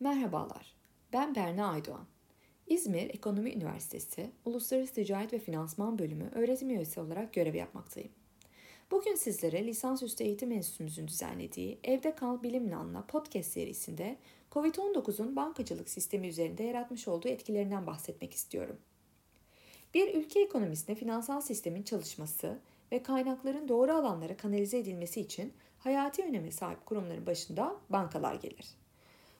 Merhabalar, ben Berna Aydoğan. İzmir Ekonomi Üniversitesi Uluslararası Ticaret ve Finansman Bölümü öğretim üyesi olarak görev yapmaktayım. Bugün sizlere lisansüstü eğitim enstitümüzün düzenlediği Evde Kal Bilimle Anla podcast serisinde COVID-19'un bankacılık sistemi üzerinde yaratmış olduğu etkilerinden bahsetmek istiyorum. Bir ülke ekonomisinde finansal sistemin çalışması ve kaynakların doğru alanlara kanalize edilmesi için hayati öneme sahip kurumların başında bankalar gelir.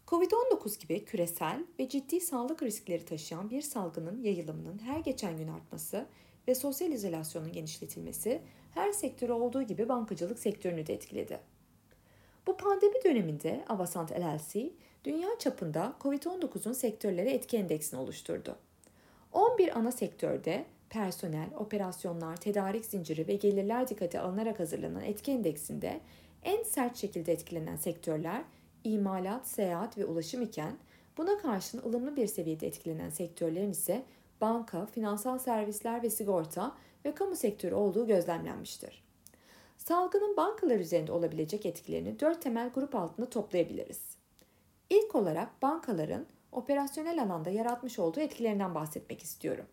Covid-19 gibi küresel ve ciddi sağlık riskleri taşıyan bir salgının yayılımının her geçen gün artması ve sosyal izolasyonun genişletilmesi her sektörü olduğu gibi bankacılık sektörünü de etkiledi. Bu pandemi döneminde Avasant LLC, dünya çapında COVID-19'un sektörlere etki endeksini oluşturdu. 11 ana sektörde personel, operasyonlar, tedarik zinciri ve gelirler dikkate alınarak hazırlanan etki endeksinde en sert şekilde etkilenen sektörler imalat, seyahat ve ulaşım iken buna karşın ılımlı bir seviyede etkilenen sektörlerin ise banka, finansal servisler ve sigorta ve kamu sektörü olduğu gözlemlenmiştir. Salgının bankalar üzerinde olabilecek etkilerini dört temel grup altında toplayabiliriz. İlk olarak bankaların operasyonel alanda yaratmış olduğu etkilerinden bahsetmek istiyorum.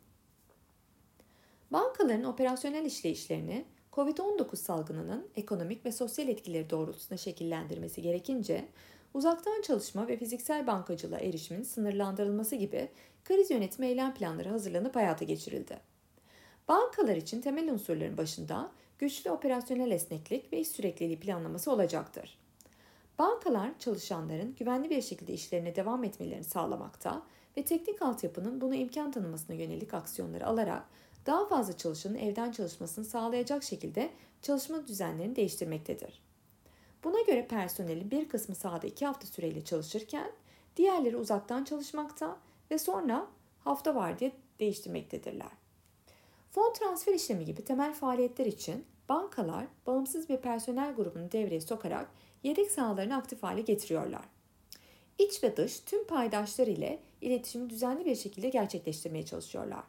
Bankaların operasyonel işleyişlerini COVID-19 salgınının ekonomik ve sosyal etkileri doğrultusunda şekillendirmesi gerekince uzaktan çalışma ve fiziksel bankacılığa erişimin sınırlandırılması gibi kriz yönetimi eylem planları hazırlanıp hayata geçirildi. Bankalar için temel unsurların başında güçlü operasyonel esneklik ve iş sürekliliği planlaması olacaktır. Bankalar çalışanların güvenli bir şekilde işlerine devam etmelerini sağlamakta ve teknik altyapının bunu imkan tanımasına yönelik aksiyonları alarak daha fazla çalışanın evden çalışmasını sağlayacak şekilde çalışma düzenlerini değiştirmektedir. Buna göre personelin bir kısmı sahada iki hafta süreyle çalışırken diğerleri uzaktan çalışmakta ve sonra hafta var diye değiştirmektedirler. Fon transfer işlemi gibi temel faaliyetler için bankalar bağımsız bir personel grubunu devreye sokarak yedek sahalarını aktif hale getiriyorlar. İç ve dış tüm paydaşlar ile iletişimi düzenli bir şekilde gerçekleştirmeye çalışıyorlar.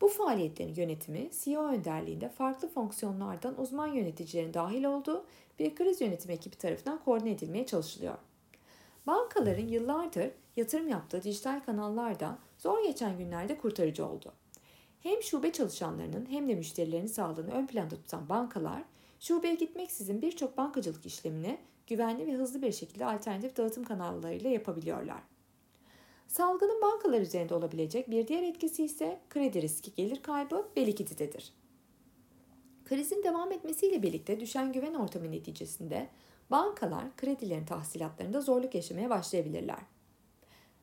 Bu faaliyetlerin yönetimi CEO önderliğinde farklı fonksiyonlardan uzman yöneticilerin dahil olduğu bir kriz yönetim ekibi tarafından koordine edilmeye çalışılıyor. Bankaların yıllardır yatırım yaptığı dijital kanallar da zor geçen günlerde kurtarıcı oldu. Hem şube çalışanlarının hem de müşterilerin sağlığını ön planda tutan bankalar, şubeye gitmeksizin birçok bankacılık işlemini güvenli ve hızlı bir şekilde alternatif dağıtım kanallarıyla yapabiliyorlar. Salgının bankalar üzerinde olabilecek bir diğer etkisi ise kredi riski, gelir kaybı ve likiditedir. Krizin devam etmesiyle birlikte düşen güven ortamı neticesinde bankalar kredilerin tahsilatlarında zorluk yaşamaya başlayabilirler.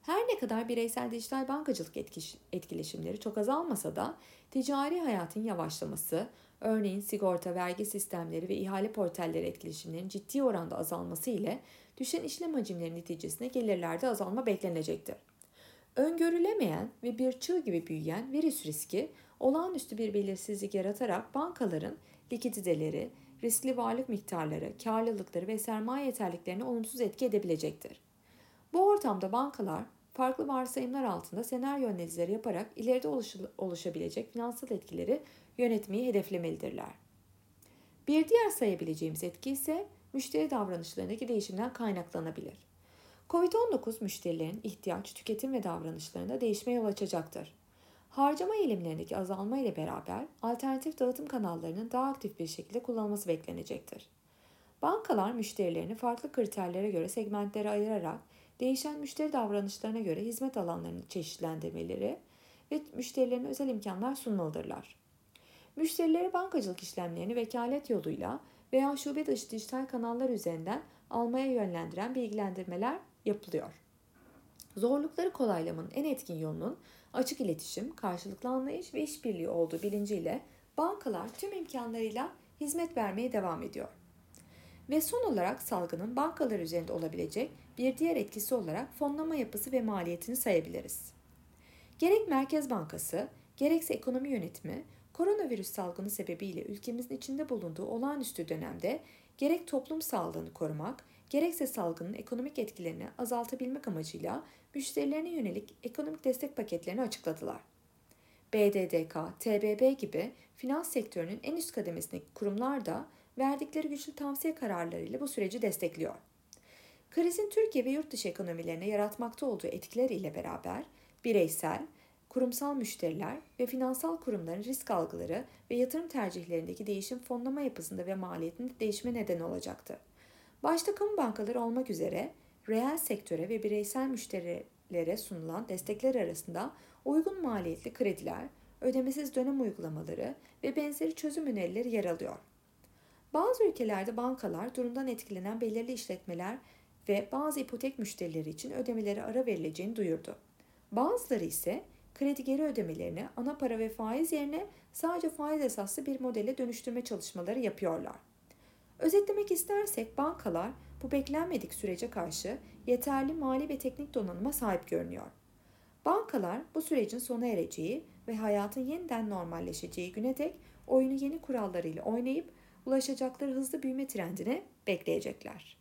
Her ne kadar bireysel dijital bankacılık etkileşimleri çok azalmasa da ticari hayatın yavaşlaması, örneğin sigorta, vergi sistemleri ve ihale portalleri etkileşimlerinin ciddi oranda azalması ile düşen işlem hacimleri neticesinde gelirlerde azalma beklenecektir. Öngörülemeyen ve bir çığ gibi büyüyen virüs riski olağanüstü bir belirsizlik yaratarak bankaların likiditeleri, riskli varlık miktarları, karlılıkları ve sermaye yeterliklerini olumsuz etki edebilecektir. Bu ortamda bankalar farklı varsayımlar altında senaryo analizleri yaparak ileride oluşabilecek finansal etkileri yönetmeyi hedeflemelidirler. Bir diğer sayabileceğimiz etki ise müşteri davranışlarındaki değişimden kaynaklanabilir. Covid-19 müşterilerin ihtiyaç, tüketim ve davranışlarında değişmeye yol açacaktır. Harcama eğilimlerindeki azalma ile beraber alternatif dağıtım kanallarının daha aktif bir şekilde kullanılması beklenecektir. Bankalar müşterilerini farklı kriterlere göre segmentlere ayırarak değişen müşteri davranışlarına göre hizmet alanlarını çeşitlendirmeleri ve müşterilerine özel imkanlar sunmalıdırlar. Müşterileri bankacılık işlemlerini vekalet yoluyla veya şube dışı dijital kanallar üzerinden almaya yönlendiren bilgilendirmeler yapılıyor. Zorlukları kolaylamanın en etkin yolunun açık iletişim, karşılıklı anlayış ve işbirliği olduğu bilinciyle bankalar tüm imkanlarıyla hizmet vermeye devam ediyor. Ve son olarak salgının bankalar üzerinde olabilecek bir diğer etkisi olarak fonlama yapısı ve maliyetini sayabiliriz. Gerek Merkez Bankası, gerekse ekonomi yönetimi, koronavirüs salgını sebebiyle ülkemizin içinde bulunduğu olağanüstü dönemde gerek toplum sağlığını korumak, gerekse salgının ekonomik etkilerini azaltabilmek amacıyla müşterilerine yönelik ekonomik destek paketlerini açıkladılar. BDDK, TBB gibi finans sektörünün en üst kademesindeki kurumlar da verdikleri güçlü tavsiye kararlarıyla bu süreci destekliyor. Krizin Türkiye ve yurt dışı ekonomilerine yaratmakta olduğu etkiler ile beraber bireysel, kurumsal müşteriler ve finansal kurumların risk algıları ve yatırım tercihlerindeki değişim fonlama yapısında ve maliyetinde değişme neden olacaktı. Başta kamu bankaları olmak üzere reel sektöre ve bireysel müşterilere sunulan destekler arasında uygun maliyetli krediler, ödemesiz dönem uygulamaları ve benzeri çözüm önerileri yer alıyor. Bazı ülkelerde bankalar durumdan etkilenen belirli işletmeler ve bazı ipotek müşterileri için ödemeleri ara verileceğini duyurdu. Bazıları ise kredi geri ödemelerini ana para ve faiz yerine sadece faiz esaslı bir modele dönüştürme çalışmaları yapıyorlar. Özetlemek istersek bankalar bu beklenmedik sürece karşı yeterli mali ve teknik donanıma sahip görünüyor. Bankalar bu sürecin sona ereceği ve hayatın yeniden normalleşeceği güne dek oyunu yeni kurallarıyla oynayıp ulaşacakları hızlı büyüme trendine bekleyecekler.